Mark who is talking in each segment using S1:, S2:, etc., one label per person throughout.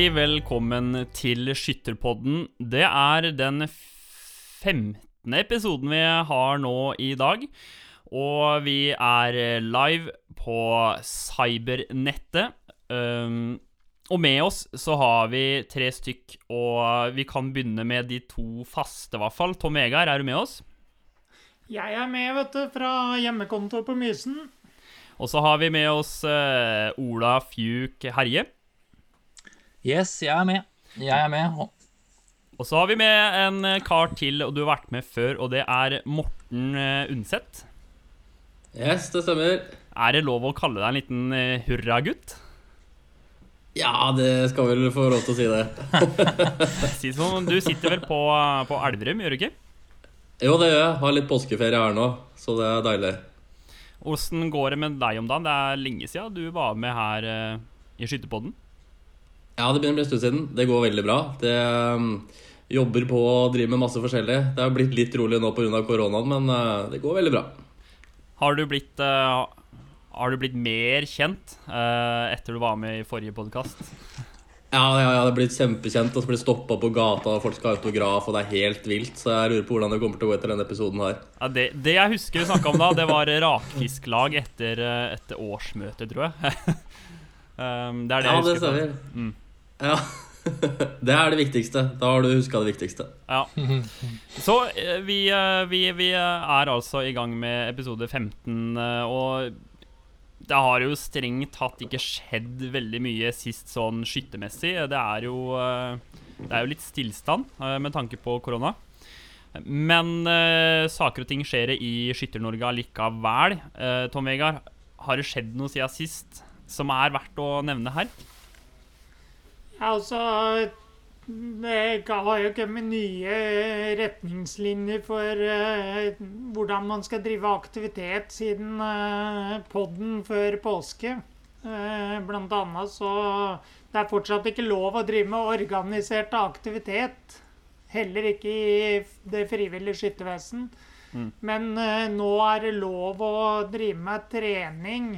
S1: Hjertelig velkommen til Skytterpodden. Det er den 15. episoden vi har nå i dag. Og vi er live på cybernettet. Um, og med oss så har vi tre stykk, og vi kan begynne med de to faste, i hvert fall. Tom Vegard, er du med oss?
S2: Jeg er med, vet du, fra hjemmekonto på Mysen.
S1: Og så har vi med oss uh, Ola Fjuk Herje.
S3: Yes, jeg er med. Jeg er med.
S1: Og så har vi med en kar til, og du har vært med før, og det er Morten uh, Undset.
S4: Yes, det stemmer.
S1: Er det lov å kalle deg en liten uh, hurragutt?
S4: Ja, det skal vel få lov til å si det.
S1: si sånn, Du sitter vel på, på Elverum, gjør du ikke?
S4: Jo, det gjør jeg. Har litt påskeferie her nå, så det er deilig.
S1: Åssen går det med deg om dagen? Det er lenge siden du var med her uh, i Skytterpodden.
S4: Ja, det begynner å bli en stund siden. Det går veldig bra. Det um, Jobber på og driver med masse forskjellig. Det har blitt litt rolig nå pga. koronaen, men uh, det går veldig bra.
S1: Har du blitt uh, har du blitt mer kjent uh, etter du var med i forrige podkast?
S4: Ja, ja, ja, det er blitt kjempekjent. Og så blir stoppa på gata, og folk skal ha autograf, og det er helt vilt. Så jeg lurer på hvordan det kommer til å gå etter denne episoden her.
S1: Ja, det, det jeg husker du snakka om da, det var rakfisklag etter, eh, etter årsmøtet, tror jeg. um, det er det
S4: ja,
S1: jeg husker.
S4: Det stemmer. Mm. Ja. det er det viktigste. Da har du huska det viktigste.
S1: Ja. Så vi, vi, vi er altså i gang med episode 15, og det har jo strengt tatt ikke skjedd veldig mye sist sånn skyttermessig. Det er jo, eh, det er jo litt stillstand eh, med tanke på korona. Men saker og ting skjer i Skytter-Norge allikevel. Tom Vegard, har det skjedd noe siden sist som er verdt å nevne her?
S2: Altså det har jo kommet nye retningslinjer for uh, hvordan man skal drive aktivitet siden uh, podden før påske. Uh, blant annet så Det er fortsatt ikke lov å drive med organisert aktivitet. Heller ikke i det frivillige skyttervesen. Mm. Men nå er det lov å drive med trening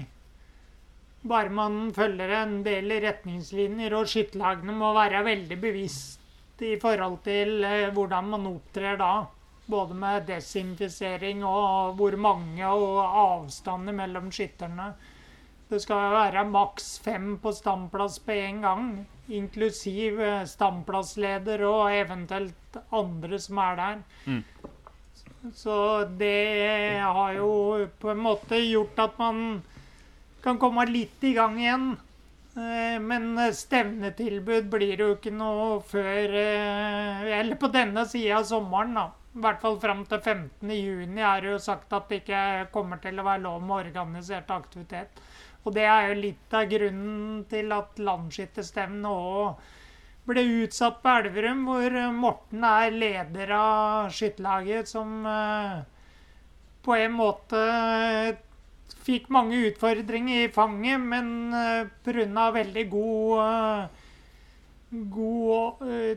S2: bare man følger en del retningslinjer, og skytterlagene må være veldig bevisst i forhold til eh, hvordan man opptrer da. Både med desinfisering og hvor mange og avstander mellom skytterne. Det skal være maks fem på standplass på én gang, inklusiv eh, standplassleder og eventuelt andre som er der. Mm. Så det har jo på en måte gjort at man kan komme litt i gang igjen. Eh, men stevnetilbud blir jo ikke noe før eh, Eller på denne sida av sommeren, da. I hvert fall fram til 15.6 er det jo sagt at det ikke kommer til å være lov med organisert aktivitet. Og det er jo litt av grunnen til at landsskytterstevnet òg ble utsatt på Elverum, hvor Morten er leder av skytterlaget, som eh, på en måte fikk mange utfordringer i fanget, men uh, pga. veldig god uh, God uh,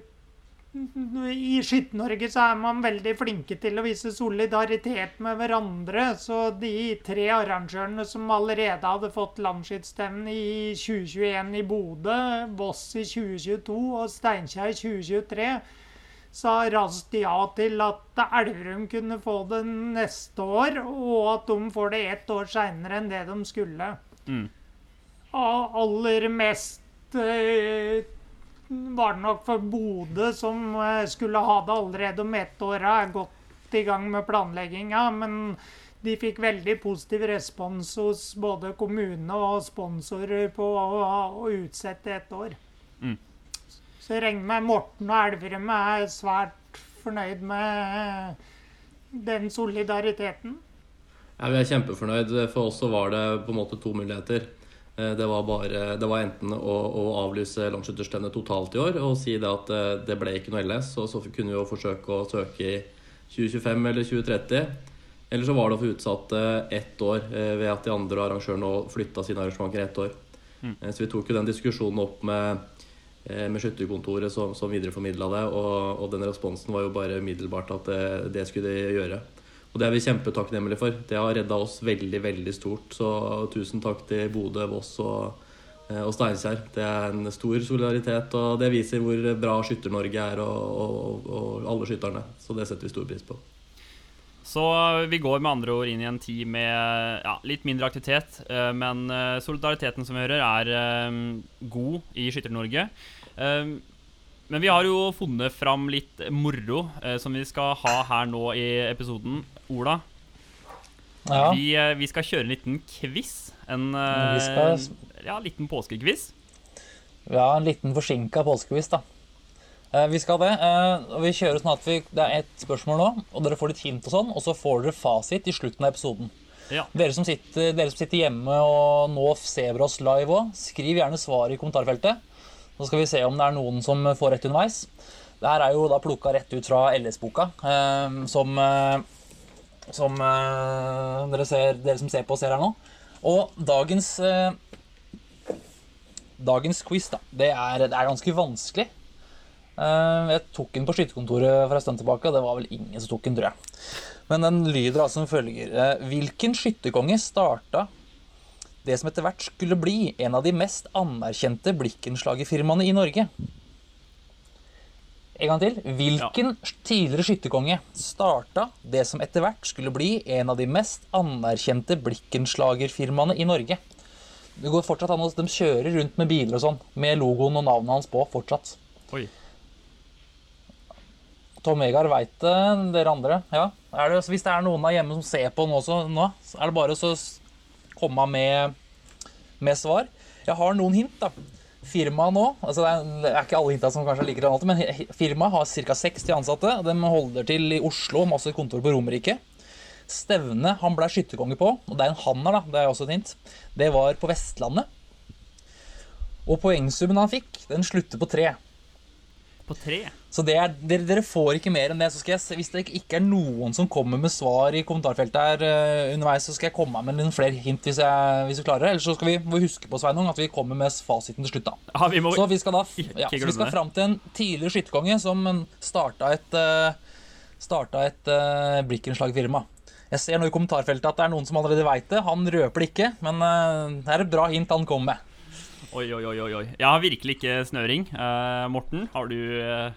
S2: I Skytt-Norge så er man veldig flinke til å vise solidaritet med hverandre. Så de tre arrangørene som allerede hadde fått landsskytterstevne i 2021 i Bodø, Voss i 2022 og Steinkjer i 2023 sa raskt ja til at Elverum kunne få det neste år, og at de får det ett år seinere enn det de skulle. Mm. Aller mest eh, var det nok for Bodø, som eh, skulle ha det allerede om ett år. Er godt i gang med planlegginga, men de fikk veldig positiv respons hos både kommune og sponsorer på å, å utsette et år. Mm. Så jeg regner med Morten og Elverum er svært fornøyd med den solidariteten.
S4: Ja, Vi er kjempefornøyd. For oss så var det på en måte to muligheter. Eh, det var, bare, det var enten å, å avlyse landsskytterstevnet totalt i år og si det at eh, det ble ikke noe LS, og så kunne vi jo forsøke å søke i 2025 eller 2030. Eller så var det å få utsatt eh, ett år ved at de andre arrangørene flytta sine arrangementer ett år. Mm. Så vi tok jo den diskusjonen opp med med skytterkontoret som, som videreformidla det. Og, og, den responsen var jo bare umiddelbart at det, det, skulle de gjøre. Og det er vi kjempetakknemlige for. Det har redda oss veldig, veldig stort. Så tusen takk til Bodø, Voss og, eh, og Steinkjer. Det er en stor solidaritet, og det viser hvor bra Skytter-Norge er, og, og alle skytterne. Så det setter vi stor pris på.
S1: Så vi går med andre ord inn i en tid med ja, litt mindre aktivitet, eh, men eh, solidariteten som vi hører, er eh, god i Skytter-Norge. Men vi har jo funnet fram litt moro som vi skal ha her nå i episoden. Ola,
S3: Ja.
S1: vi, vi skal kjøre en liten quiz. En ja, liten påskequiz.
S3: Vi har en liten forsinka påskequiz, da. Eh, vi skal det. eh, og vi kjører sånn at vi, Det er ett spørsmål nå, og dere får litt hint og sånn, og så får dere fasit i slutten av episoden.
S1: Ja.
S3: Dere som sitter, dere som sitter hjemme og nå ser oss live òg, skriv gjerne svar i kommentarfeltet. Så skal vi se om det er noen som får rett underveis. Det her er jo da plukka rett ut fra LS-boka, eh, som, som dere, ser, dere som ser på, ser her nå. Og dagens Dagens quiz da, det er, det er ganske vanskelig. Eh, jeg tok den på skytekontoret for en stund tilbake, og det var vel ingen som tok den, tror jeg. Men den lyder altså som følger. Eh, Hvilken skytterkonge starta det som etter hvert skulle bli en av de mest anerkjente blikkenslagerfirmaene i Norge? En gang til. Hvilken tidligere skytterkonge starta det som etter hvert skulle bli en av de mest anerkjente blikkenslagerfirmaene i Norge? Det går fortsatt an De kjører rundt med biler og sånn, med logoen og navnet hans på fortsatt.
S1: Oi.
S3: Tom Vegard veit det, dere andre. Ja. Det, hvis det er noen der hjemme som ser på nå, også, nå så er det bare å komme med, med svar. Jeg har noen hint, da. Firmaet nå altså det, er, det er ikke alle hinta som kanskje er like relevante, men firmaet har ca. 60 ansatte. De holder til i Oslo, masse kontor på Romerike. Stevnet han ble skytterkonge på, og det er en hanner, da, det er også et hint, det var på Vestlandet. Og poengsummen han fikk, den slutter på tre.
S1: På tre.
S3: Så det er, dere, dere får ikke mer enn det. Så skal jeg, hvis det ikke er noen som kommer med svar i kommentarfeltet her uh, underveis, så skal jeg komme med noen flere hint hvis, jeg, hvis vi klarer det. Ellers så skal vi huske på Sveinung, at vi kommer med fasiten til slutt. da.
S1: Ja, vi må
S3: Så vi skal da ja, så vi skal fram til en tidligere skytterkonge som starta et, uh, starta et uh, blikkenslagfirma. Jeg ser nå i kommentarfeltet at det er noen som allerede veit det. Han røper det ikke, men uh, det er et bra hint han kommer med.
S1: Oi, oi, oi, oi. Jeg har virkelig ikke snøring. Eh, Morten, har du eh,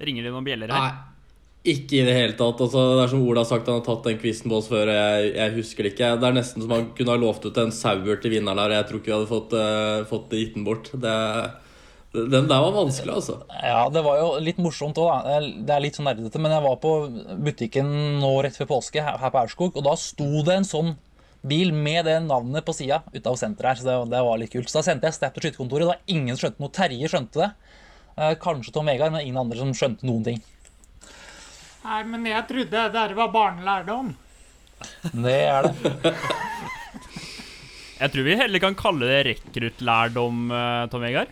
S1: Ringer det noen bjeller her?
S4: Nei, ikke i det hele tatt. Altså, det er som Ola har sagt, han har tatt den quizen på oss før, og jeg, jeg husker det ikke. Det er nesten som han kunne ha lovt ut en sauer til vinneren her, og jeg tror ikke vi hadde fått, uh, fått gitt den bort. Det, den der var vanskelig, altså.
S3: Ja, det var jo litt morsomt òg, da. Det er- litt sånn nerdete, men jeg var på butikken nå rett før påske her her på Aurskog, og da sto det en sånn bil med det navnet på sida utav senteret her, så det, det var litt kult. Så da sendte jeg snap til skytterkontoret. Det var ingen som skjønte noe. Terje skjønte det. Eh, kanskje Tom Vegard, men ingen andre som skjønte noen ting.
S2: Nei, men jeg trodde det der var barnelærdom.
S3: Det er det.
S1: Jeg tror vi heller kan kalle det rekruttlærdom, eh, Tom Vegard.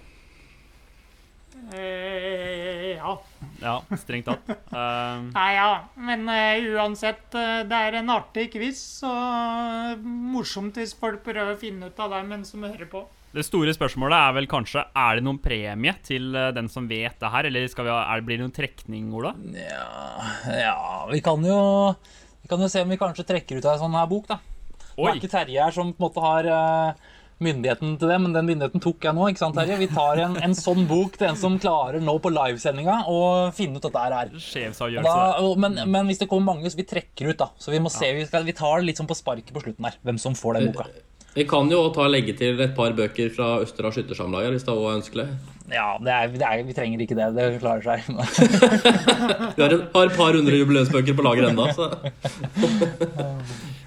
S2: Eh, ja.
S1: Ja, strengt tatt. Uh,
S2: Nei, ja. Men uh, uansett, det er en artig quiz, og morsomt hvis folk prøver å finne ut av det mens de hører på.
S1: Det store spørsmålet er vel kanskje Er det noen premie til eh, den som vet det her, eller skal vi ha, er, blir det noen trekning, Ola?
S3: Ja, ja vi, kan jo, vi kan jo se om vi kanskje trekker ut av en sånn her bok, da. Det er ikke Terje her som på en måte har eh, myndigheten til det, men den myndigheten tok jeg nå. ikke sant, Terje? Vi tar en, en sånn bok til en som klarer nå på livesendinga å finne ut dette her. Da,
S1: Sjefsavgjørelse.
S3: og- men, men hvis det kommer mange, så vi trekker ut, da. Så vi må se, vi, skal, vi tar det litt sånn på sparket på slutten her, hvem som får den boka.
S4: Vi kan jo ta legge til et par bøker fra Østerdal Skyttersamlag hvis det er også ønskelig.
S3: Ja, det er, det er, vi trenger ikke det. Det klarer seg.
S4: Vi har et par, par hundre jubileumsbøker på lager ennå, så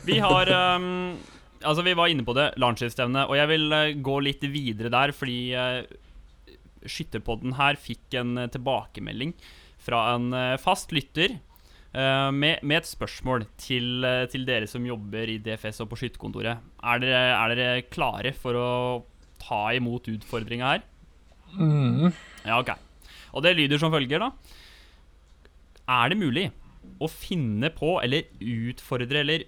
S1: Vi har um, Altså, vi var inne på det, Landsskiftstevne, og jeg vil uh, gå litt videre der, fordi uh, Skytterpodden her fikk en uh, tilbakemelding fra en fast lytter eh, med, med et spørsmål til, eh, til dere som jobber i DFS og på skytterkontoret. Er er dere klare for å ta imot utfordringa her?
S3: Mm.
S1: Ja, ok. Og det lyder som følger, da. Er det mulig å finne på, eller utfordre, eller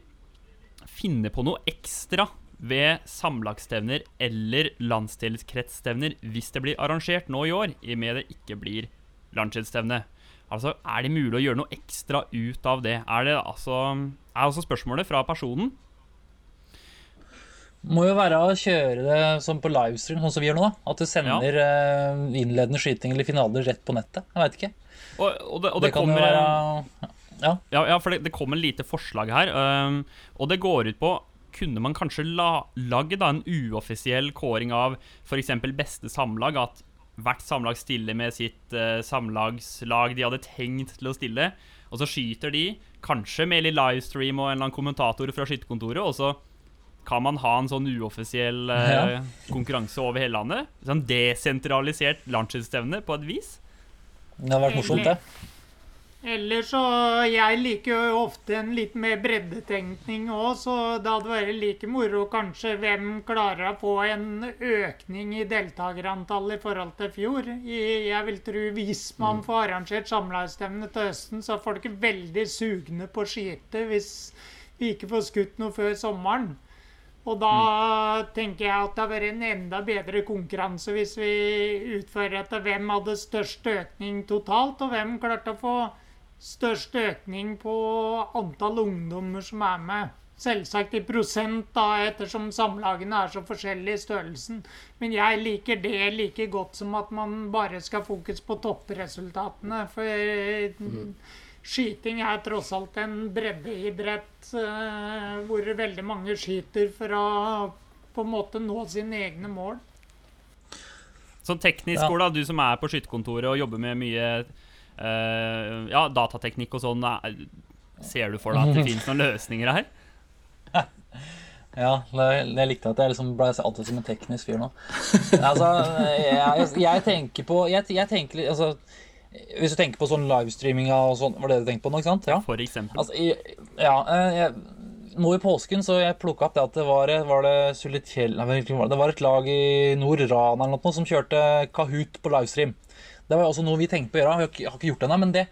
S1: finne på noe ekstra ved samlagsstevner eller landsdelskretsstevner hvis det blir arrangert nå i år, i og med det ikke blir landsdelsstevne? Altså, er det mulig å gjøre noe ekstra ut av det? Er det altså Er altså spørsmålet fra personen
S3: Må jo være å kjøre det som på livestream, sånn som vi gjør nå. da. At du sender eh, innledende skyting eller finaler rett på nettet. Jeg veit ikke.
S1: Og, og det, og
S3: Det,
S1: det, kommer
S3: være Ja.
S1: Ja, ja for det, det kommer lite forslag her, um, og det går ut på kunne man kanskje la, lage da en uoffisiell kåring av f.eks. beste samlag? At hvert samlag stiller med sitt uh, samlagslag de hadde tenkt til å stille. Og så skyter de, kanskje med litt livestream og en eller annen kommentator fra skytterkontoret. Og så kan man ha en sånn uoffisiell uh,
S3: Ja.
S1: konkurranse over hele landet. Sånn desentralisert landslagsstevne på et vis.
S3: Det hadde vært morsomt, det.
S2: Eller så Jeg liker jo ofte en litt mer breddetenkning òg, så det hadde vært like moro kanskje hvem klarer å få en økning i deltakerantallet i forhold til fjor. I- Jeg vil tro hvis man får arrangert samlagsstevne til høsten, så er folk veldig sugne på å skyte hvis vi ikke får skutt noe før sommeren. Og da tenker jeg at det hadde vært en enda bedre konkurranse hvis vi utfører etter hvem hadde størst økning totalt, og hvem klarte å få størst økning på antall ungdommer som er med. Selvsagt i prosent, da, ettersom samlagene er så forskjellige i størrelsen. Men jeg liker det like godt som at man bare skal fokus på toppresultatene. For mm. skyting er tross alt en breddeidrett eh, hvor veldig mange skyter for å på en måte nå sine egne mål.
S1: Sånn teknisk,
S3: Ja.
S1: Ola, du som er på skytterkontoret og jobber med mye ja, datateknikk og sånn, er- ser du for deg at det finnes noen løsninger her?
S3: Ja, det, det likte jeg at jeg liksom ble alltid som en teknisk fyr nå. Altså, jeg, jeg tenker på jeg, jeg tenker, altså, Hvis du tenker på sånn livestreaming og sånn, var det det du tenkte på nå, ikke sant? Ja.
S1: For eksempel.
S3: Altså, jeg, ja, eh, jeg, nå i påsken så jeg plukka opp det at det var, var det Sulitjell det? var et lag i nord, Rana eller noe, som kjørte Kahoot på livestream. Det var jo også noe vi tenkte på å gjøre. Vi har ikke, gjort det ennå, men det,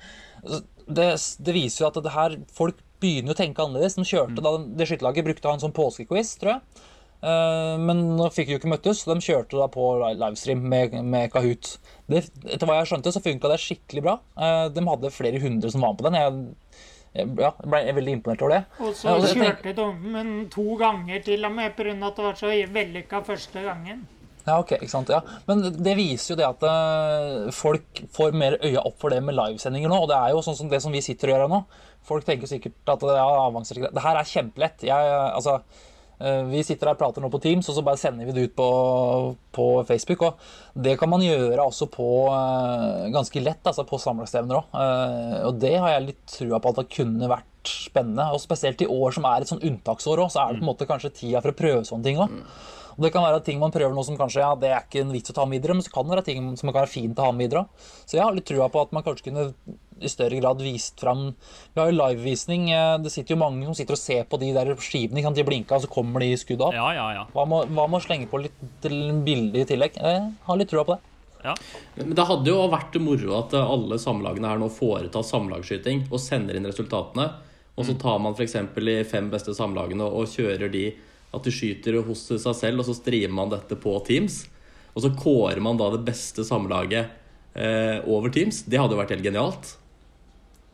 S3: det, det viser jo at det her folk begynner å tenke annerledes. De kjørte da, Det skytterlaget brukte å ha en sånn påskequiz, tror jeg. Eh, men nå fikk de jo ikke møttes, så de kjørte da på livestream med, med Kahoot. Det, etter hva jeg skjønte, så funka det skikkelig bra. Eh, de hadde flere hundre som var med på den. Jeg, jeg, ja, jeg ble veldig imponert over det.
S2: Og så
S3: altså,
S2: kjørte de den to ganger til og med pga. at det var så vellykka første gangen.
S3: Ja, ok, ikke sant, ja. Men det viser jo det at eh, folk får mer øya opp for det med livesendinger nå. Og det er jo sånn som det som vi sitter og gjør her nå. Folk tenker sikkert at det er avansert. Det her er kjempelett. Jeg, altså, eh, vi sitter her og prater nå på Teams, og så bare sender vi det ut på, på Facebook. Og det kan man gjøre også på eh, ganske lett, altså på samlagsstevner òg. og det har jeg litt trua på at det kunne vært spennende. Og spesielt i år som er et sånn unntaksår òg, så er det på en måte kanskje tida for å prøve sånne ting òg. Og Det kan være ting man prøver nå som kanskje ja, det er ikke en vits å ta med videre, men så kan det være ting som kan være fint å ha med videre. Så jeg har litt trua på at man kanskje kunne i større grad vist fram Vi har jo livevisning. eh, Det sitter jo mange som sitter og ser på de der skivene. Kan? De blinke, og så kommer de skudd opp.
S1: Ja, ja, ja.
S3: Hva med å slenge på litt bilde i tillegg? Jeg har litt trua på det.
S1: ja.
S4: Men det hadde jo vært moro at alle samlagene her nå foretar samlagsskyting og sender inn resultatene. Og så tar man f.eks. de fem beste samlagene og kjører de at de skyter hos seg selv, og så streamer man dette på Teams. Og så kårer man da det beste samlaget eh, over Teams. Det hadde jo vært helt genialt.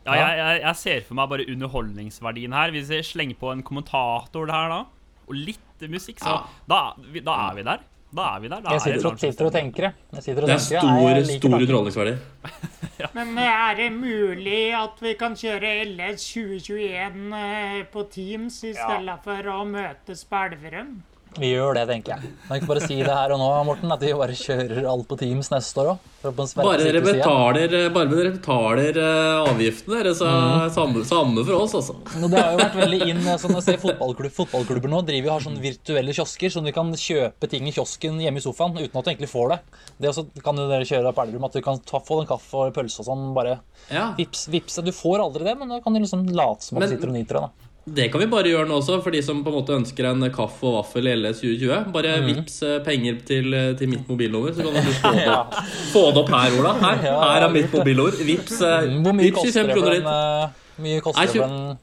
S1: ja jeg, jeg, jeg ser for meg bare underholdningsverdien her. Hvis jeg slenger på en kommentator her da, og litt musikk, så
S4: Ja.
S1: da, da er vi der. Da er vi der. Da
S3: Jeg
S1: er det
S3: sitter og, sitter og tenker, jeg. jeg. sitter og
S4: Det er
S3: tenker,
S4: stor,
S3: jeg liker
S4: stor
S3: tanken.
S2: Men eh, er det mulig at vi kan kjøre LS 2021 eh, på Teams i stedet for å møtes på Elverum?
S3: Vi gjør det, tenker jeg. Kan ikke bare si det her og nå, Morten, at vi bare kjører alt på Teams neste år òg?
S4: Bare dere betaler, eh, bare dere betaler eh, avgiftene, dere, så
S3: Mm.
S4: samme, samme for oss, altså.
S3: Det har jo vært veldig inn sånn, jeg ser fotballklubb, Fotballklubber nå driver har sånne virtuelle kiosker, så du kan kjøpe ting i kiosken hjemme i sofaen uten at du egentlig får det. Det også kan jo dere kjøre på Elverum, at du kan ta, få en kaffe og pølse og sånn. Bare
S4: Ja.
S3: vips, vips. Du får aldri det, men da kan du liksom late som at du sitter og nyter det. da.
S4: Det kan vi bare gjøre nå også, for de som på en måte ønsker en kaffe og vaffel i LS 2020. Bare
S3: mm.
S4: vips eh, penger til, eh, til mitt mobilnummer, så kan du få det, opp- få det opp her, Ola. Her, her er mitt mobilnummer. Vips, eh,
S3: Hvor mye
S4: vips
S3: koster
S4: 25
S3: det for
S4: kroner hit.
S3: eh, mye koster det for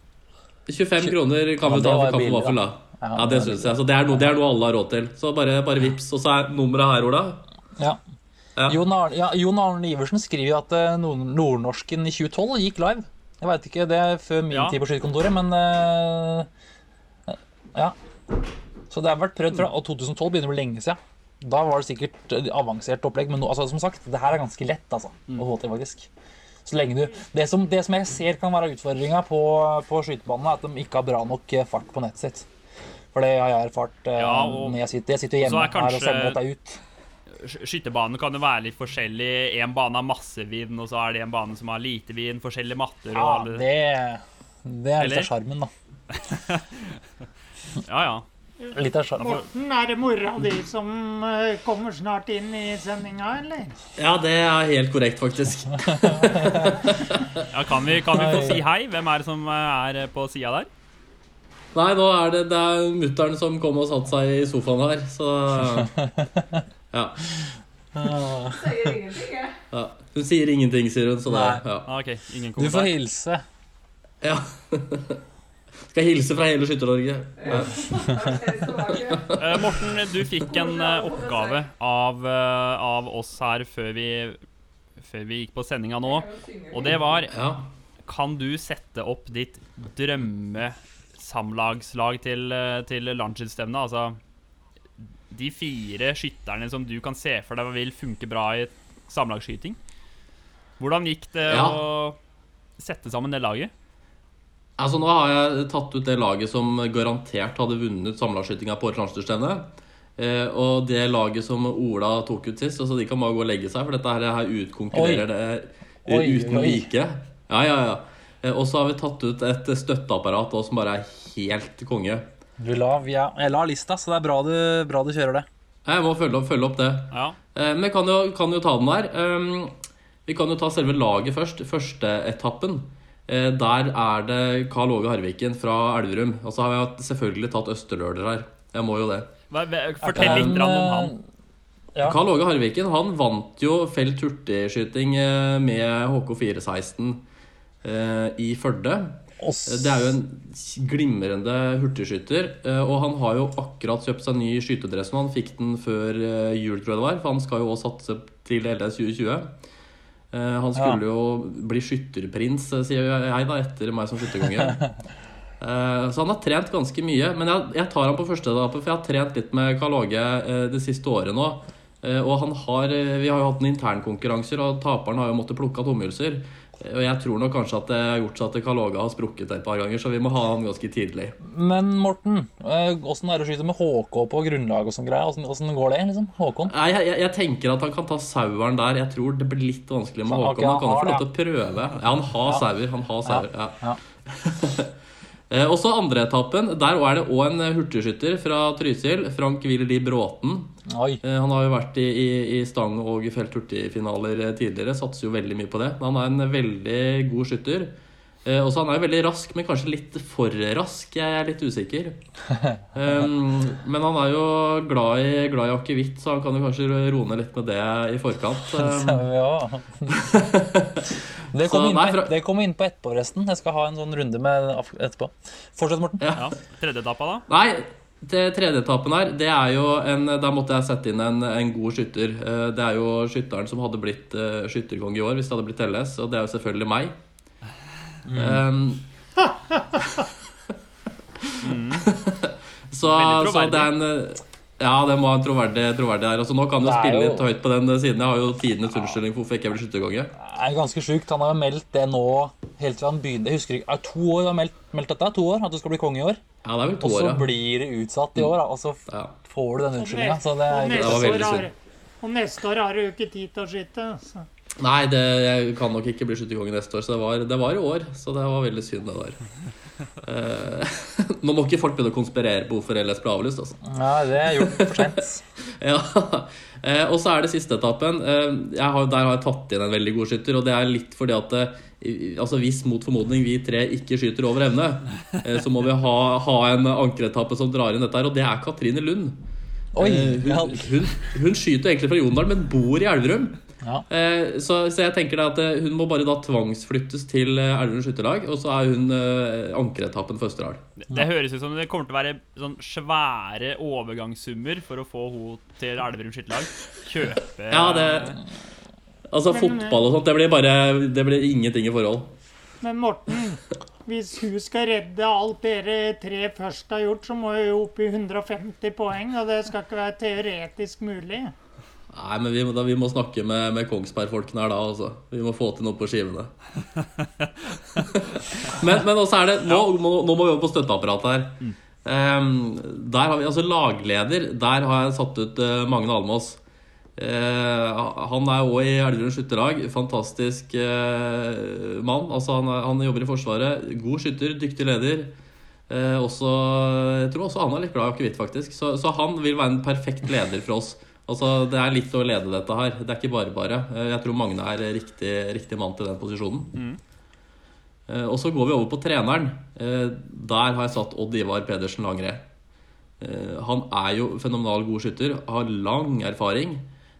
S4: 25 kroner kan vi ta for kaffe og vaffel, da.
S3: Ja,
S4: det syns jeg. Så det er, noe, det er noe alle har råd til. Så bare, bare vips. Og så er nummeret her, Ola.
S3: Ja.
S4: Ja.
S3: Jon Arne, ja, Jon Arne Iversen skriver at eh, nord Nordnorsken i 2012 gikk live. Jeg veit ikke, det er før min
S1: Ja.
S3: tid på skytekontoret, men uh, Ja. Så det har vært prøvd fra og 2012 begynner å bli lenge siden. Da var det sikkert avansert opplegg, men nå, altså, som sagt, det her er ganske lett altså, å få til, faktisk. Så lenge du, det, som, det som jeg ser kan være utfordringa på, på skytebanene, er at de ikke har bra nok eh, fart på nettet sitt. For det har jeg erfart eh,
S1: Ja, og-
S3: når jeg sitter, jeg sitter hjemme
S1: kanskje-
S3: her og sender dette ut.
S1: Sky- Skyttebanen kan jo være litt forskjellig. En bane har masse vind, og så er det en bane som har lite vind. Forskjellige matter og
S3: Ja, det, det er litt av sjarmen, da.
S1: Ja, ja.
S3: Litt av sjarmen.
S2: Morten, er det mora di som eh, kommer snart inn i sendinga, eller?
S4: Ja, det er helt korrekt, faktisk.
S1: ja kan, vi, kan vi få si hei? Hvem er det som eh, er på sida der?
S4: Nei, nå er det, det er mutter'n som kom og satte seg i sofaen her, så Ja.
S5: Sier ingenting, jeg.
S4: ja. Hun sier ingenting, sier hun, så det ja.
S1: Ah, okay. ingen
S3: Du får hilse.
S4: ja. Skal hilse fra hele Skytter-Norge. Ja.
S1: Eh, Morten, du fikk en eh, oppgave av, eh, av oss her før vi, før vi gikk på sendinga nå. Og det var
S4: ja.
S1: Kan du sette opp ditt drømmesamlagslag til, til? Altså de fire skytterne som du kan se for deg vil funke bra i samlagsskyting. Hvordan gikk det
S4: Ja.
S1: å sette sammen det laget?
S4: Altså, nå har jeg tatt ut det laget som garantert hadde vunnet samlagsskytinga på årets landslagsstevne. Eh, og det laget som Ola tok ut sist. Altså, de kan bare gå og legge seg, for dette her, her utkonkurrerer det
S3: Oi,
S4: uten
S3: oi.
S4: like. Ja, ja, ja. Eh, og så har vi tatt ut et støtteapparat også, som bare er helt konge.
S3: Du la, ja, jeg la lista, så det er bra du, bra du kjører det.
S4: Jeg må følge opp, følge opp det.
S1: Ja.
S4: Eh, Men jeg kan jo, kan jo ta den der. Um, vi kan jo ta selve laget først. Første etappen. Eh, Der er det Karl Åge Harviken fra Elverum. Og så har jeg selvfølgelig tatt Østerløler her. Jeg må jo det.
S1: Fortell litt om han.
S3: Ja.
S4: Karl Åge Harviken han vant jo felt hurtigskyting eh, med HK416 eh, i Førde.
S3: Og
S4: Det er jo en glimrende hurtigskytter. eh, Og han har jo akkurat kjøpt seg ny skytedress nå. Han fikk den før eh, jul, tror jeg det var. For han skal jo også satse til LS 2020. Eh, Han skulle jo bli skytterprins, eh, sier jeg da, etter meg som skytterkonge. Eh, Så han har trent ganske mye. Men jeg, tar han på første etappe, for jeg har trent litt med Karl Åge eh, det siste året nå. Eh, Og han har, eh, vi har jo hatt en internkonkurranser, og taperen har jo måttet plukke av tomhylser. Eh, Og jeg tror nok kanskje at det har gjort seg at Karl Åge har sprukket et par ganger, så vi må ha han ganske tidlig.
S3: Men Morten, eh, åssen er det å skyte med HK på grunnlag og sånn greie? Åssen- Åssen går det, liksom? Håkon?
S4: Nei, jeg, jeg, jeg tenker at han kan ta saueren der. Jeg tror det blir litt vanskelig med
S3: Så,
S4: Håkon.
S3: Okay,
S4: Han
S3: han
S4: kan jo få lov til å prøve. Ja, han har sauer. Han har sauer, ja.
S3: Ja.
S4: Eh, Og så andre etappen. Der er det òg en eh, hurtigskytter fra Trysil. Frank Willy Bråten.
S3: Oi.
S4: Eh, Han har jo vært i, i, i stang- og felt hurtigfinaler eh, tidligere. Satser jo veldig mye på det. Men han er en veldig god skytter. Eh, Og så Han er jo veldig rask, men kanskje litt for rask. Jeg er litt usikker. Um, men han er jo glad i, glad i akevitt, så han kan jo kanskje roe ned litt med det i forkant. Um,
S3: ja. Det
S4: Så,
S3: kommer inn, på-
S4: fra-
S3: det kommer inn på etterpå, forresten. Jeg skal ha en sånn runde med etterpå. Fortsett, Morten.
S4: ja.
S1: Ja. Tredje etappa, da?
S4: Nei, det tredje etappen her, det er jo en Der måtte jeg sette inn en, en god skytter. Eh, Det er jo skytteren som hadde blitt eh, skytterkonge i år, hvis det hadde blitt LS, og det er jo selvfølgelig meg. Um, så,
S1: Veldig
S4: så det er en eh, Ja, det må ha en troverdig, troverdig der. Altså, nå kan du spille
S3: jo-
S4: litt høyt på den siden. Jeg har jo tidenes unnskyldning for hvorfor jeg ikke blir skytterkonge.
S3: Det er ganske sjukt. Han har jo meldt det nå helt til han begynte. Jeg husker ikke, er To år du har meldt, meldt dette? To år? At du skal bli konge i år?
S4: Ja, det er vel to år,
S3: Og så
S4: ja.
S3: blir det utsatt i år, da, og så
S4: ja.
S3: får du den unnskyldninga. Så det
S2: og neste
S4: var veldig
S2: år
S4: synd.
S2: Og neste år har du jo ikke tid til å skyte. Så.
S4: Nei, det, jeg kan nok ikke bli skytterkonge neste år, så det var, det var i år. Så det var veldig synd, det der. Eh, nå må ikke folk begynne å konspirere på hvorfor LS ble avlyst, altså.
S3: Ja, det er gjort for sent.
S4: Ja. Eh, og så er det siste etappen. Eh, jeg har, der har jeg tatt inn en veldig god skytter, og det er litt fordi at eh, altså Hvis mot formodning vi tre ikke skyter over evne, eh, så må vi ha, ha en ankeretappe som drar inn dette her, og det er Katrine Lund.
S3: Oi!
S4: Eh, hun, hun, hun skyter egentlig fra Jondal, men bor i Elverum.
S3: Ja.
S4: Eh, så, så jeg tenker da at eh, hun må bare da tvangsflyttes til eh, Elverum skytterlag, og så er hun eh, ankeretappen for Østerdal.
S1: Det, det høres ut som det kommer til å være sånn svære overgangssummer for å få henne til Elverum skytterlag. Kjøpe
S4: Ja, det Altså
S2: Men-
S4: fotball og sånt, det blir bare Det blir ingenting i forhold.
S2: Men Morten, hvis hun skal redde alt dere tre først har gjort, så må hun jo opp i 150 poeng, og det skal ikke være teoretisk mulig.
S4: Nei, men vi, må- da, vi må snakke med, med Kongsberg-folkene her da, altså. Vi må få til noe på skivene. men, men også er det Nå, må, nå må vi over på støtteapparatet her. Ehm, der har vi altså lagleder. Der har jeg satt ut uh, Magne Almås. Uh, han er òg i Elverum skytterlag. Fantastisk uh, mann. Altså, han, er, han jobber i Forsvaret. God skytter, dyktig leder. Uh, også, jeg tror også han er litt glad i akevitt, faktisk. Så, så han vil være en perfekt leder for oss. Altså, Det er litt å lede dette her. Det er ikke bare bare. Eh, Jeg tror Magne er riktig, riktig mann til den posisjonen. Mm. Og så går vi over på treneren. Eh, Der har jeg satt Odd Ivar Pedersen Langre. Eh, Han er jo fenomenal god skytter, har lang erfaring.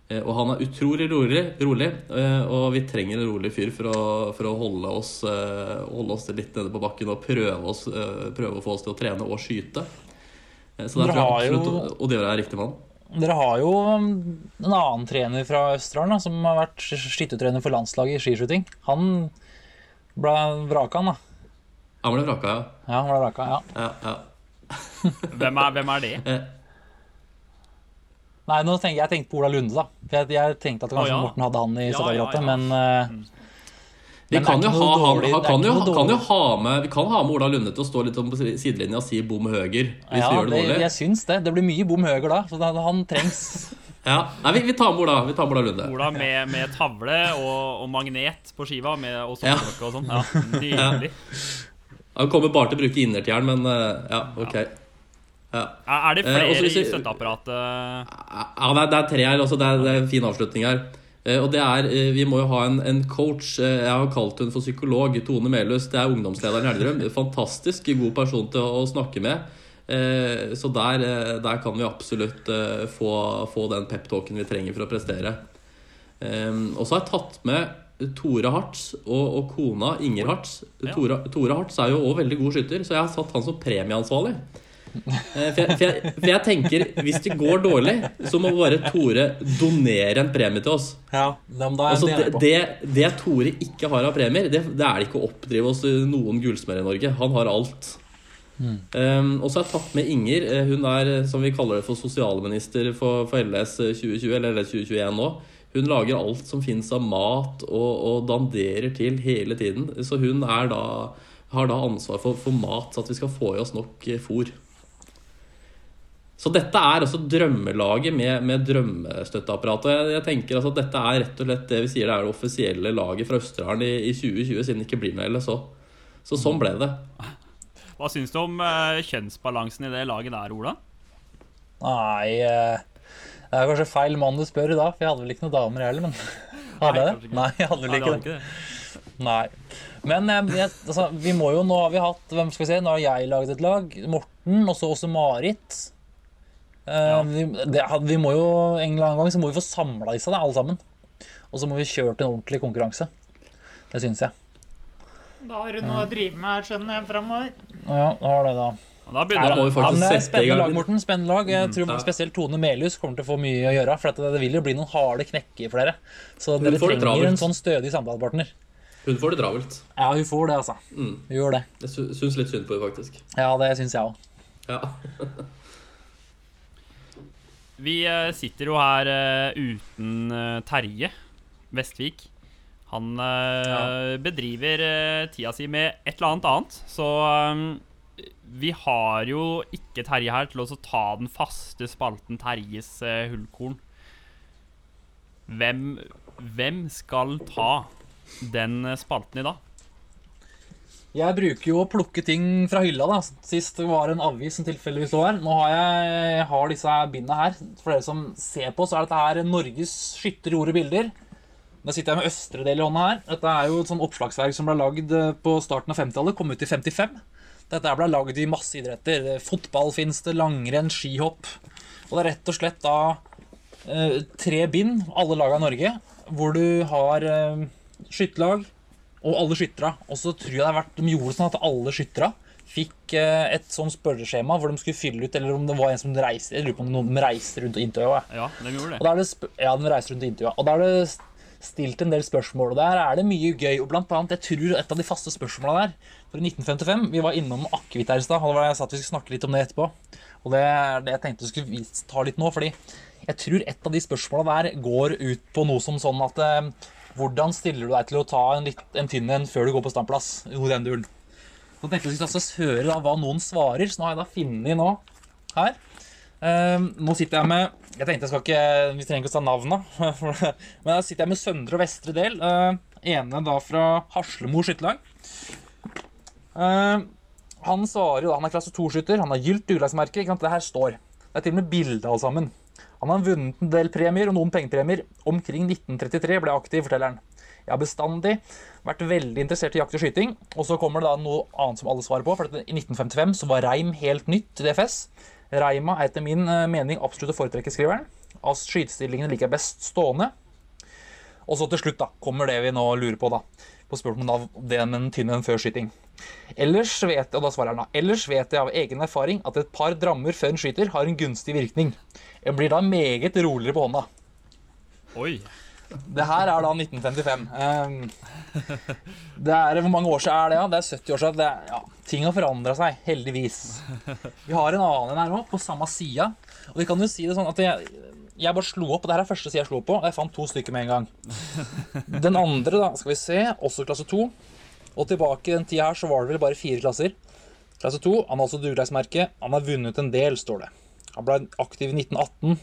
S4: eh, Og han er utrolig rolig, rolig eh, og vi trenger en rolig fyr for å, for å holde, oss, eh, holde oss litt nede på bakken og prøve, oss, eh, prøve å få oss til å trene og skyte. Eh, Så der
S3: er
S4: tror jeg absolutt Odd Ivar er riktig mann.
S3: Dere har jo um, en annen trener fra Østerdalen som har vært skyttertrener for landslaget i skiskyting. Han ble vraka, han da.
S4: Han ble vraka, ja.
S3: Ja, han ble vraka, ja.
S4: ja, ja.
S1: Hvem er, hvem er det?
S4: Eh,
S3: Nei, nå tenker jeg tenkte på Ola Lunde, da. For jeg, jeg tenkte at kanskje
S1: oh, ja.
S3: Morten hadde han i
S1: Ja,
S3: støtteapparatet,
S1: ja, ja.
S3: men uh,
S4: Vi kan jo, ha,
S3: noe
S4: han,
S3: dårlig-
S4: han
S3: er
S4: kan, jo, kan jo ha med Vi kan ha med Ola Lunde til å stå litt på sidelinja og si bom høger hvis
S3: ja,
S4: vi gjør det
S3: det,
S4: dårlig.
S3: jeg syns det. Det blir mye bom høger da, så da, han trengs.
S4: Ja. Nei, vi, vi tar med Ola, vi tar med Ola Lunde.
S1: Ola med, med tavle og, og magnet på skiva med, og
S4: Ja.
S1: og sånn. Ja, nydelig.
S4: Han kommer bare til å bruke innertieren, men eh, ja, ok. Ja,
S1: Er er det
S4: Eh,
S1: flere
S4: også
S1: i støtteapparatet?
S4: ja det, er, det er tre her. Også, det, er, det er en fin avslutning her. Eh, Og det er, eh, Vi må jo ha en, en coach. Eh, Jeg har kalt hun for psykolog. Tone Melhus. Det er ungdomslederen i Elverum. Fantastisk god person til å, å snakke med. Så der, der kan vi absolutt få, få den peptalken vi trenger for å prestere. Og så har jeg tatt med Tore Hartz og, og kona Inger Hartz. Tore, Tore Hartz er jo også veldig god skytter, så jeg har satt han som premieansvarlig. Eh, For jeg, for, jeg, for jeg tenker, hvis det går dårlig, så må bare Tore donere en premie til oss.
S3: Ja, da er
S4: Altså,
S3: det
S4: det,
S3: på.
S4: det, det Tore ikke har av premier, det, det er det ikke å oppdrive hos noen gullsmeder i Norge. Han har alt. Um, og så har jeg tatt med Inger. Eh, Hun er som vi kaller det for sosialminister for, for LS 2020, eller LS 2021 nå. Hun lager alt som finnes av mat, og, og danderer til hele tiden. Så hun er da, har da ansvar for, for mat, så at vi skal få i oss nok fôr. Så dette er altså drømmelaget med, med drømmestøtteapparat. Og jeg, jeg tenker altså at dette er rett og slett det vi sier det er det offisielle laget fra Østerdalen i, i 2020, siden det ikke blir med LSO. Så sånn ble det.
S1: Hva syns du om eh, kjønnsbalansen i det laget der, Ola?
S3: Nei, eh, det er kanskje feil mann du spør i da, for jeg hadde vel ikke noen damer jeg heller, men Hadde jeg det? Nei, jeg hadde vel ikke
S1: hadde
S3: det.
S1: ikke det.
S3: Nei. Men eh, jeg, altså, vi må jo, nå har vi hatt Hvem skal vi se? Nå har jeg laget et lag. Morten, og så også Marit. Eh,
S1: Ja.
S3: vi, det, vi må jo en eller annen gang så må vi få samla disse, da, alle sammen. Og så må vi kjøre til en ordentlig konkurranse. Det syns jeg.
S2: Da har du noe å drive med her, skjønner jeg, framover.
S3: Ja, da har det, da.
S1: Da begynner
S4: vi.
S3: Ja,
S4: faktisk
S3: det er
S4: sette i
S3: spennende lag, Morten. Spennende lag. Jeg tror
S4: ja.
S3: spesielt Tone Melhus kommer til å få mye å gjøre. For at det, det vil jo bli noen harde knekker for dere. Så
S4: Hun
S3: dere trenger
S4: travelt.
S3: en sånn stødig samtalepartner.
S4: Hun får det travelt.
S3: Ja, hun får det, altså.
S4: Mm.
S3: Hun gjør det.
S4: Jeg syns litt synd på henne, faktisk.
S3: Ja, det syns jeg òg.
S4: Ja.
S1: Vi eh, sitter jo her eh, uten eh, Terje Vestvik. Han ja. bedriver tida si med et eller annet annet, så vi har jo ikke Terje her til å ta den faste spalten Terjes hullkorn. Hvem, hvem skal ta den spalten i dag?
S3: Jeg bruker jo å plukke ting fra hylla. da Sist var det en avis som tilfeldigvis lå her. Nå har jeg, jeg har disse bindene her. For dere som ser på, så er dette her Norges skytter gjorde bilder. Da sitter jeg med østre del i hånda her. Dette er jo et sånn oppslagsverk som ble lagd eh, på starten av 50-tallet. Kom ut i 55. Dette ble lagd i masse idretter. Fotball finnes det, langrenn, skihopp. Og det er rett og slett da eh, tre bind, alle laga i Norge, hvor du har eh, skytterlag og alle skyttere, Og så tror jeg det har vært, de gjorde sånn at alle skyttere fikk eh, et sånn spørreskjema hvor de skulle fylle ut, eller om det var en som reiste Jeg lurer på om noen reiste rundt og intervjua.
S1: Ja, de gjorde
S3: Og
S1: det.
S3: da er det ja, de reiste rundt og intervjua. Og da er det stilt en del spørsmål. Og der er det mye gøy. Og blant annet, jeg tror et av de faste spørsmåla der For i 1955 Vi var innom akevitt her i stad, og jeg sa at vi skulle snakke litt om det etterpå. Og det er det jeg tenkte vi skulle ta litt nå, fordi jeg tror et av de spørsmåla der går ut på noe som sånn at eh, Hvordan stiller du deg til å ta en, litt, en tynn en før du går på standplass? Noe i den duren. Så tenkte jeg skulle høre da hva noen svarer, så nå har jeg da funnet nå her. Um, nå sitter jeg med Jeg tenkte jeg skal ikke Vi trenger ikke å ta navna. Men da sitter jeg med Søndre og Vestre del. Uh, ene da fra Haslemo skytterlag. Uh, han svarer jo da, Han er klasse 2-skytter. Han har gylt sant? Det her står. Det er til og med bilde alle sammen. Han har vunnet en del premier og noen pengepremier. Omkring 1933 ble jeg aktiv, forteller han. Jeg har bestandig vært veldig interessert i jakt og skyting. Og så kommer det da noe annet som alle svarer på. For i 1955 så var reim helt nytt til DFS. Reima er etter min eh, mening absolutt å foretrekke, skriver han. Av skytestillingene liker jeg best stående. Og så til slutt da, kommer det vi nå lurer på, da. På spørsmålet om det med den tynne enn før skyting. Ellers vet, og da svarer han da, ellers vet jeg av egen erfaring at et par drammer før en skyter har en gunstig virkning. Jeg blir da meget roligere på hånda.
S1: Oi.
S3: Det her er da 1955. Ehm, det er, hvor mange år siden er det? Ja? Det er 70 år siden. Er, ja, ting har forandra seg, heldigvis. Vi har en annen her òg, på samme sida. Og vi kan jo si det sånn at jeg, jeg bare slo opp, og det her er første side jeg slo på, og jeg fant to stykker med en gang. Den andre, da, skal vi se, også klasse 2. Og tilbake i den tida her så var det vel bare fire klasser. Klasse 2, han har også duglagsmerke. Han har vunnet en del, står det. Han ble aktiv i 1918.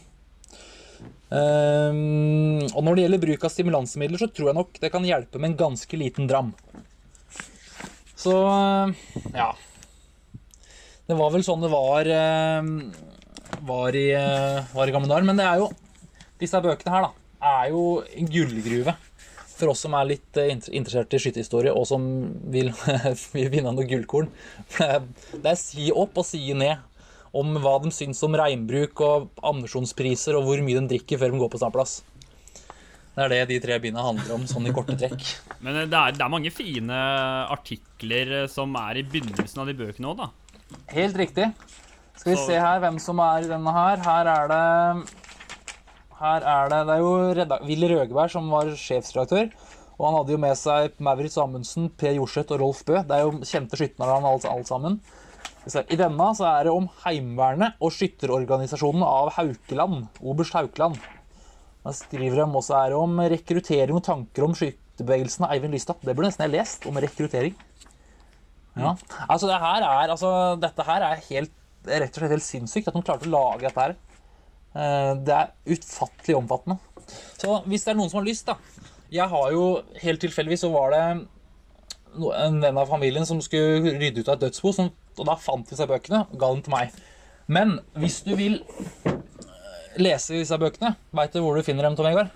S3: Um, og når det gjelder bruk av stimulansemidler, så tror jeg nok det kan hjelpe med en ganske liten dram. Så ja. Det var vel sånn det var, ehm, var, i, eh, var i gamle dager. Men det er jo Disse bøkene her da, er jo en gullgruve for oss som er litt eh, interessert i skytterhistorie, og som vil, vil vinne noe gullkorn. Det er- Det er si opp og si ned om hva de syns om regnbruk og ammunisjonspriser, og hvor mye de drikker før de går på standplass. Det er det de tre bindene handler om, sånn i korte trekk.
S1: Men eh, det er, det er mange fine artikler eh, som er i begynnelsen av de bøkene òg, da.
S3: Helt riktig. Skal vi
S1: Så-
S3: se her hvem som er i denne her. Her er det Her er det Det er jo redak Willy Røgeberg som var sjefsredaktør. Og han hadde jo med seg Maurits Amundsen, Per Jorseth og Rolf Bø. Det er jo kjente skytternavn alle, alle sammen. I denne så er det om Heimevernet og skytterorganisasjonen av Haukeland. Oberst Haukeland. Da skriver de også her om rekruttering og tanker om skytterbevegelsen av Eivind Lystad. Det burde nesten jeg lest, om rekruttering. Ja. Altså, det her er, altså, dette her er helt, rett og slett helt sinnssykt at de klarte å lage dette her. Eh, Det er utfattelig omfattende. Så hvis det er noen som har lyst, da Jeg har jo helt tilfeldigvis så var det en venn av familien som skulle rydde ut av et dødsbo, som, og da fant de seg bøkene og ga dem til meg. Men hvis du vil eh, lese disse bøkene, veit du hvor du finner dem, Tom Vegard?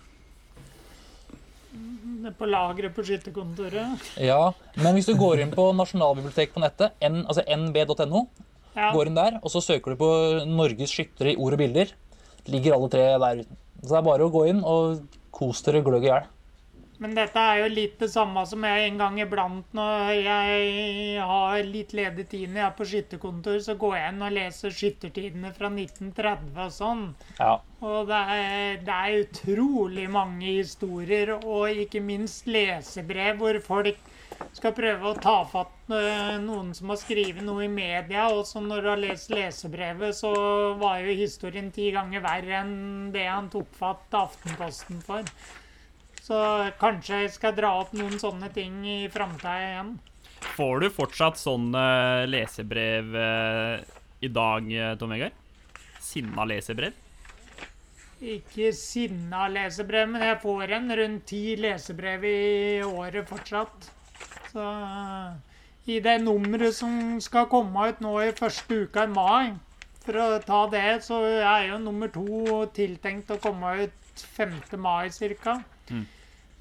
S2: På lageret på skytterkontoret.
S3: Ja, men hvis du går inn på Nasjonalbiblioteket på nettet, n, altså nb.no,
S2: Ja.
S3: går inn der, og så søker du på Norges skyttere i ord og bilder, ligger alle tre der. Så det er bare å gå inn og kos dere gløgg i hjel.
S2: Men dette er jo litt det samme som jeg en gang iblant når jeg har litt ledig tid når jeg er på skytterkontor, så går jeg inn og leser skyttertidene fra 1930 og sånn.
S3: Ja.
S2: Og det er, det er utrolig mange historier, og ikke minst lesebrev hvor folk skal prøve å ta fatt eh, noen som har skrevet noe i media, og så når du har lest lesebrevet, så var jo historien ti ganger verre enn det han tok fatt Aftenposten for. Så kanskje jeg skal dra opp noen sånne ting i framtida igjen.
S1: Får du fortsatt sånne lesebrev eh, i dag, eh, Tom Vegard? Sinna lesebrev?
S2: Ikke sinna lesebrev, men jeg får en rundt ti lesebrev i året fortsatt. Så eh, i det nummeret som skal komme ut nå i første uka i mai, for å ta det, så er jo nummer to tiltenkt å komme ut 5. mai ca. Mm.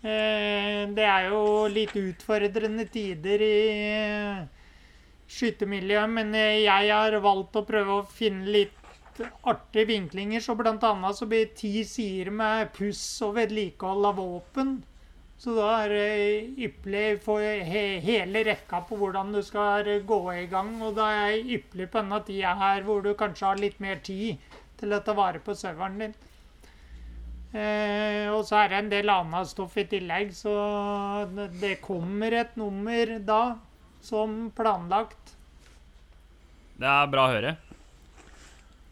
S2: det er jo litt utfordrende tider i skyttermiljøet, men eh, jeg har valgt å prøve å finne litt artige vinklinger. Så blant annet så blir ti sider med puss og vedlikehold av våpen. Så da er det ypperlig for he hele rekka på hvordan du skal gå i gang. Og da er jeg ypperlig på denne tida her hvor du kanskje har litt mer tid til å ta vare på serveren din. Eh, og så er det en del annet stoff i tillegg, så det, kommer et nummer da, som planlagt.
S1: Det er bra å høre.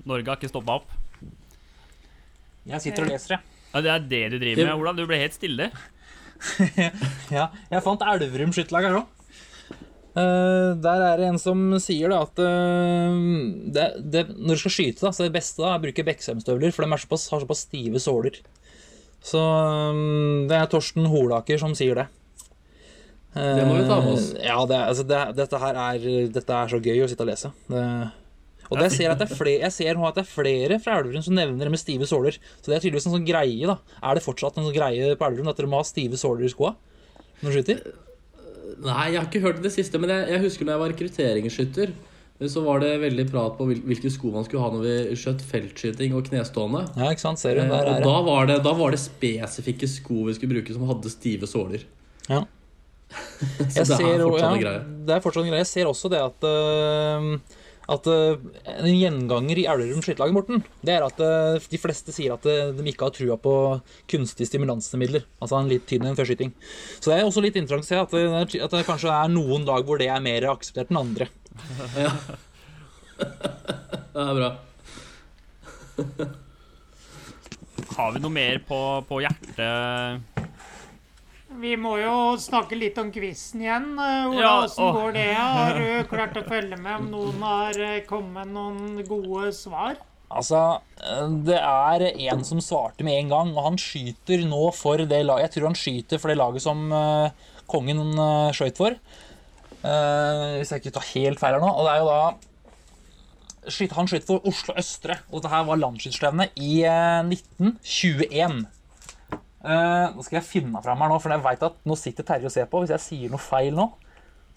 S1: Norge har ikke stoppa opp.
S3: Jeg sitter og leser, jeg.
S1: Ja, det er det du driver med, Olav. Du ble helt stille.
S3: Ja, jeg fant Elverum skytterlag her òg. der er det en som sier da at uh, det, det, når du skal skyte, da, så det beste da, er å bruke Beksheim-støvler, for de såpass, har såpass stive såler. Så um, det er Torsten Holaker som sier det.
S4: Det må vi ta med oss.
S3: Eh, Ja, det, altså, det, dette her er, dette er så gøy å sitte og lese. Det, og det ser jeg, at det er flere, jeg ser nå at det er flere fra Elverum som nevner det med stive såler. Så det er tydeligvis en sånn greie, da. Er det fortsatt en sånn greie på Elverum at dere må ha stive såler i skoa når du skyter?
S4: Nei, jeg har ikke hørt det siste, men jeg, jeg husker når jeg var rekrutteringsskytter, så var det veldig prat på hvilke sko man skulle ha når vi skjøt feltskyting og knestående.
S3: Ja, ikke sant? Ser du?
S4: Eh,
S3: Der
S4: og
S3: er
S4: da var det, da var det spesifikke sko vi skulle bruke som hadde stive såler.
S3: Ja.
S4: Så
S3: Jeg
S4: det
S3: ser,
S4: er fortsatt en
S3: ja. Det er fortsatt en greie. Jeg ser også det at øh, at øh, En gjenganger i Elverum skytterlag, Morten, det er at øh, de fleste sier at øh, de ikke har trua på kunstige stimulansemidler. Altså en litt tynn enn før skyting. Så det er også litt interessant å se at det, at det kanskje er noen lag hvor det er mer akseptert enn andre.
S4: Det er bra.
S1: Har vi noe mer på, på hjertet?
S2: Vi må jo snakke litt om quizen igjen. Hvordan Ola,
S1: Ja,
S2: åssen går det? Har du klart å følge med om noen har eh, kommet med noen gode svar?
S3: Altså, det er en som svarte med en gang, og han skyter nå for det laget Jeg tror han skyter for det laget som kongen øh, skøyt for. Eh, hvis jeg ikke tar helt feil her nå. Og det er jo da Han skyter for Oslo Østre, og dette her var landsskytterstevnet i eh, 1921. Eh, nå skal jeg finne fram her nå, for jeg vet at nå sitter Terje og ser på. Hvis jeg sier noe feil nå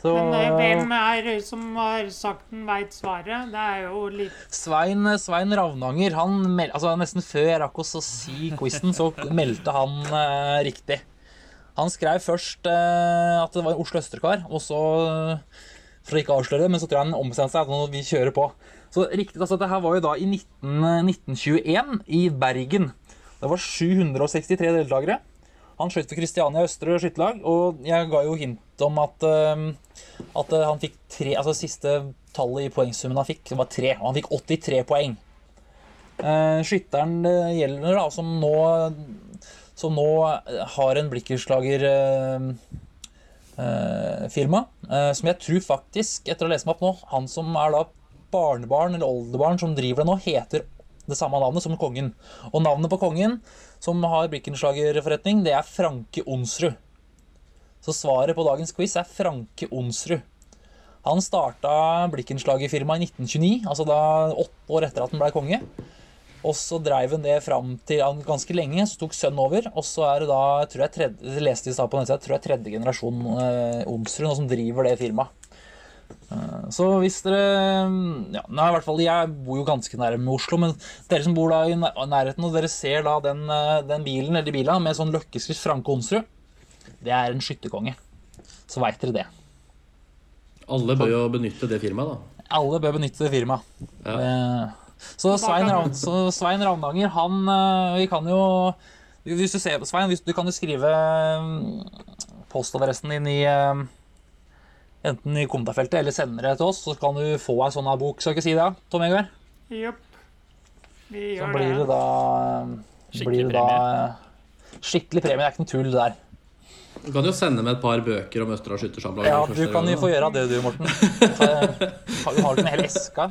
S3: så
S2: Men eh, hvem er som har sagt den veit svaret? Det er jo litt
S3: Svein, Svein Ravnanger, han mel altså Nesten før jeg rakk oss å si quizen, så meldte han uh, riktig. Han skrev først uh, at det var en Oslo Østerkar, og så For å ikke avsløre det, men så tror jeg han ombestemte seg at nå vi kjører på. Så riktig, altså det her var jo da i 19, 1921 i Bergen. Det var 763 deltakere. Han skøyt for Kristiania Østre skytterlag, og jeg ga jo hint om at, eh, at eh, han fikk tre Altså siste tallet i poengsummen han fikk, var tre. Og han fikk 83 poeng. Eh, Skytteren gjelder, da, som nå, som nå har en blikkerslagerfirma, firma, som jeg tror faktisk, etter å lese meg opp nå, han som er da barnebarn eller oldebarn som driver det nå, heter det samme navnet som kongen. Og navnet på kongen som har blikkenslagerforretning, det er Franke Onsrud. Så svaret på dagens quiz er Franke Onsrud. Han starta blikkenslagerfirmaet i 1929, altså da åtte år etter at han ble konge. Og så dreiv han det fram til ganske lenge, så tok sønnen over. Og så er det da, jeg tror jeg, tredje, leste i stad på nettsida, tror jeg tredje generasjon eh, Onsrud som driver det firmaet. Eh, Så hvis dere ja, nei, i hvert fall, Jeg bor jo ganske nærme Oslo, men dere som bor da i nærheten, og dere ser da den, eh, den bilen eller de bilene med sånn løkkeskrift Franke Onsrud, det er en skytterkonge. Så veit dere det.
S4: Alle bør jo benytte det firmaet, da.
S3: Alle bør benytte det firmaet.
S4: Ja.
S3: Eh, Så Svein, Ravn, så Svein Ravnanger, han Vi kan jo Hvis du ser på Svein, du kan jo skrive mm, postadressen din i Enten i kommentarfeltet eller sender det til oss, så kan du få ei sånn bok. Skal jeg ikke si det, Tom Egard?
S2: Jopp. Vi
S3: Så
S2: gjør
S3: blir det da eh,
S1: Skikkelig
S3: blir det da eh, Skikkelig premie. Det er ikke noe tull, det der.
S4: Du kan jo sende med et par bøker om Østerdal Skyttersamlag.
S3: Ja, du kan jo få gjøre det, du, Morten. Så, eh, Har du har du en hel eske?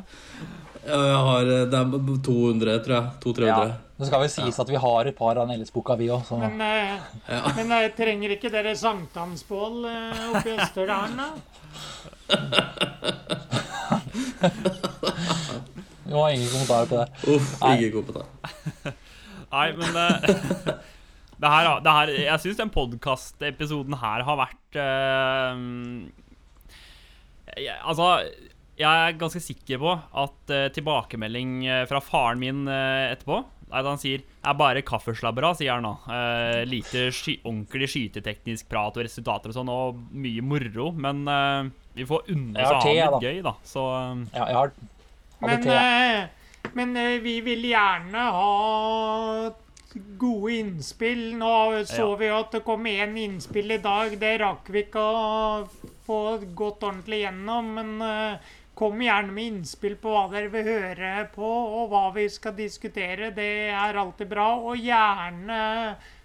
S4: Ja, Jeg har, eh, det er 200, tror jeg. 200-300.
S3: Ja. Det skal vel sies at vi har et par av Nelles-boka, vi òg.
S2: Men, eh,
S4: Ja.
S2: men eh, trenger ikke dere sankthansbål eh, oppi Østerdalen, da?
S3: Vi har ingen kommentarer på det.
S4: Uff,
S3: ingen
S4: ikke.
S1: Nei, men eh, det her, det her Jeg syns den podkastepisoden her har vært uh, jeg, Altså, jeg er ganske sikker på at uh, tilbakemelding fra faren min etterpå at han sier er bare kaffeslabbera, sier han nå. Eh, lite sky ordentlig skyteteknisk prat og resultater og sånn, og mye moro. Men eh, vi får unne oss å ha litt gøy, da. Så eh,
S3: Ja, jeg har hadde
S2: Men,
S3: te.
S2: eh, men eh, vi vil gjerne ha gode innspill. Nå så
S1: Ja.
S2: vi jo at det kom én innspill i dag. Det rakk vi ikke å få gått ordentlig gjennom. Men eh, kom gjerne med innspill på hva dere vil høre på, og hva vi skal diskutere. Det er alltid bra. Og gjerne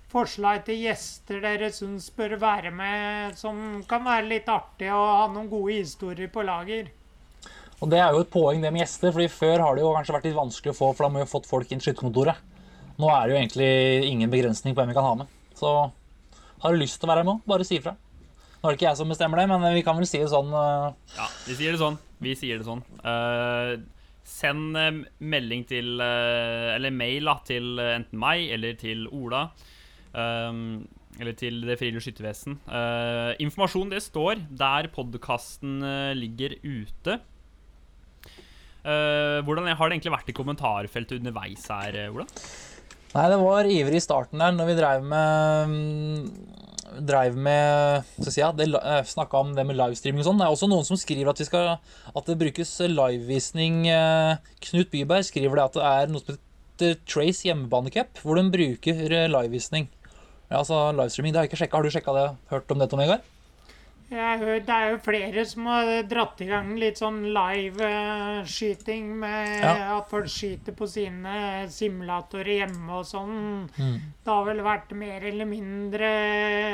S2: forslag til gjester dere syns bør være med, som kan være litt artig og ha noen gode historier på lager.
S3: Og det er jo et poeng det med gjester, fordi før har det jo kanskje vært litt vanskelig å få, for da må vi jo fått folk inn skytterkontoret. Nå er det jo egentlig ingen begrensning på hvem vi kan ha med. Så har du lyst til å være med, bare si ifra. Nå er det ikke jeg som bestemmer det, men vi kan vel si det sånn eh,
S1: Ja, vi sier det sånn. Vi sier det sånn. Uh, send eh, melding til uh, Eller mail da, til enten meg eller til Ola. Um, eller til Det frivillige skyttervesen. Uh, informasjon det står der podkasten ligger ute. Uh, hvordan har det egentlig vært i kommentarfeltet underveis her, Ola?
S3: Nei, det var ivrig i starten der, når vi drev med mm, Drev med jeg si, ja, eh, Snakka om det med livestreaming og sånn. Det er også noen som skriver at, vi skal, at det brukes livevisning. eh, Knut Byberg skriver det at det er noe som heter Trace hjemmebanecup, hvor de bruker eh, livevisning. Ja, altså livestreaming, det har jeg ikke sjekka. Har du sjekka det? Hørt om det, Tom Vegard?
S2: Hørt det er jo flere som har dratt i gang litt sånn live-skyting med
S3: Ja.
S2: at folk skyter på sine simulatorer hjemme og sånn.
S3: Mm.
S2: Det har vel vært mer eller mindre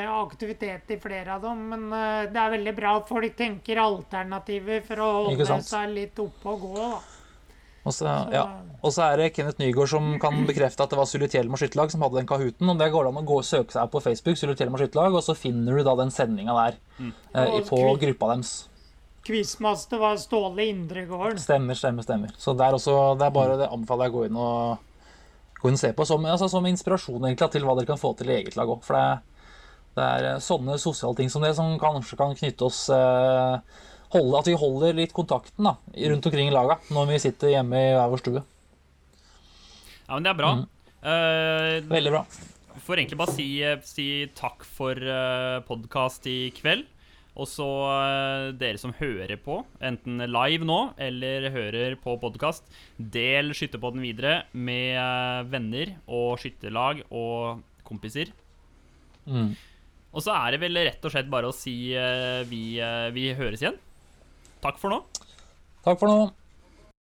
S2: aktivitet i flere av dem, men eh, det er veldig bra at folk tenker alternativer for å holde seg litt oppe og gå. da.
S3: Og så, ja. og så er det Kenneth Nygaard som kan bekrefte at det var Sulitjelma skytterlag som hadde den kahooten. og Det går an å gå og søke seg på Facebook, Sulitjelma skytterlag, og så finner du da den sendinga der eh,
S2: Og
S3: på
S2: kvi-
S3: gruppa deres.
S2: Quizmaster var Ståle Indregården.
S3: Stemmer, stemmer, stemmer. Så det er også, det er bare det anbefaler jeg å gå inn og, gå inn og se på som, altså, som inspirasjon egentlig, til hva dere kan få til i eget lag òg. For det, det er eh, sånne sosiale ting som det som kanskje kan knytte oss eh, holde, At vi holder litt kontakten da, rundt omkring i laga når vi sitter hjemme i hver vår stue.
S1: Ja, men det er bra. Eh,
S3: Veldig bra.
S1: får egentlig bare si, si takk for uh, podkast i kveld. Og så uh, dere som hører på, enten live nå eller hører på podkast, del Skytterpodden videre med uh, venner og skytterlag og kompiser.
S3: Mm.
S1: Og så er det vel rett og slett bare å si eh, vi, eh, vi høres igjen. Takk for nå.
S3: Takk for nå.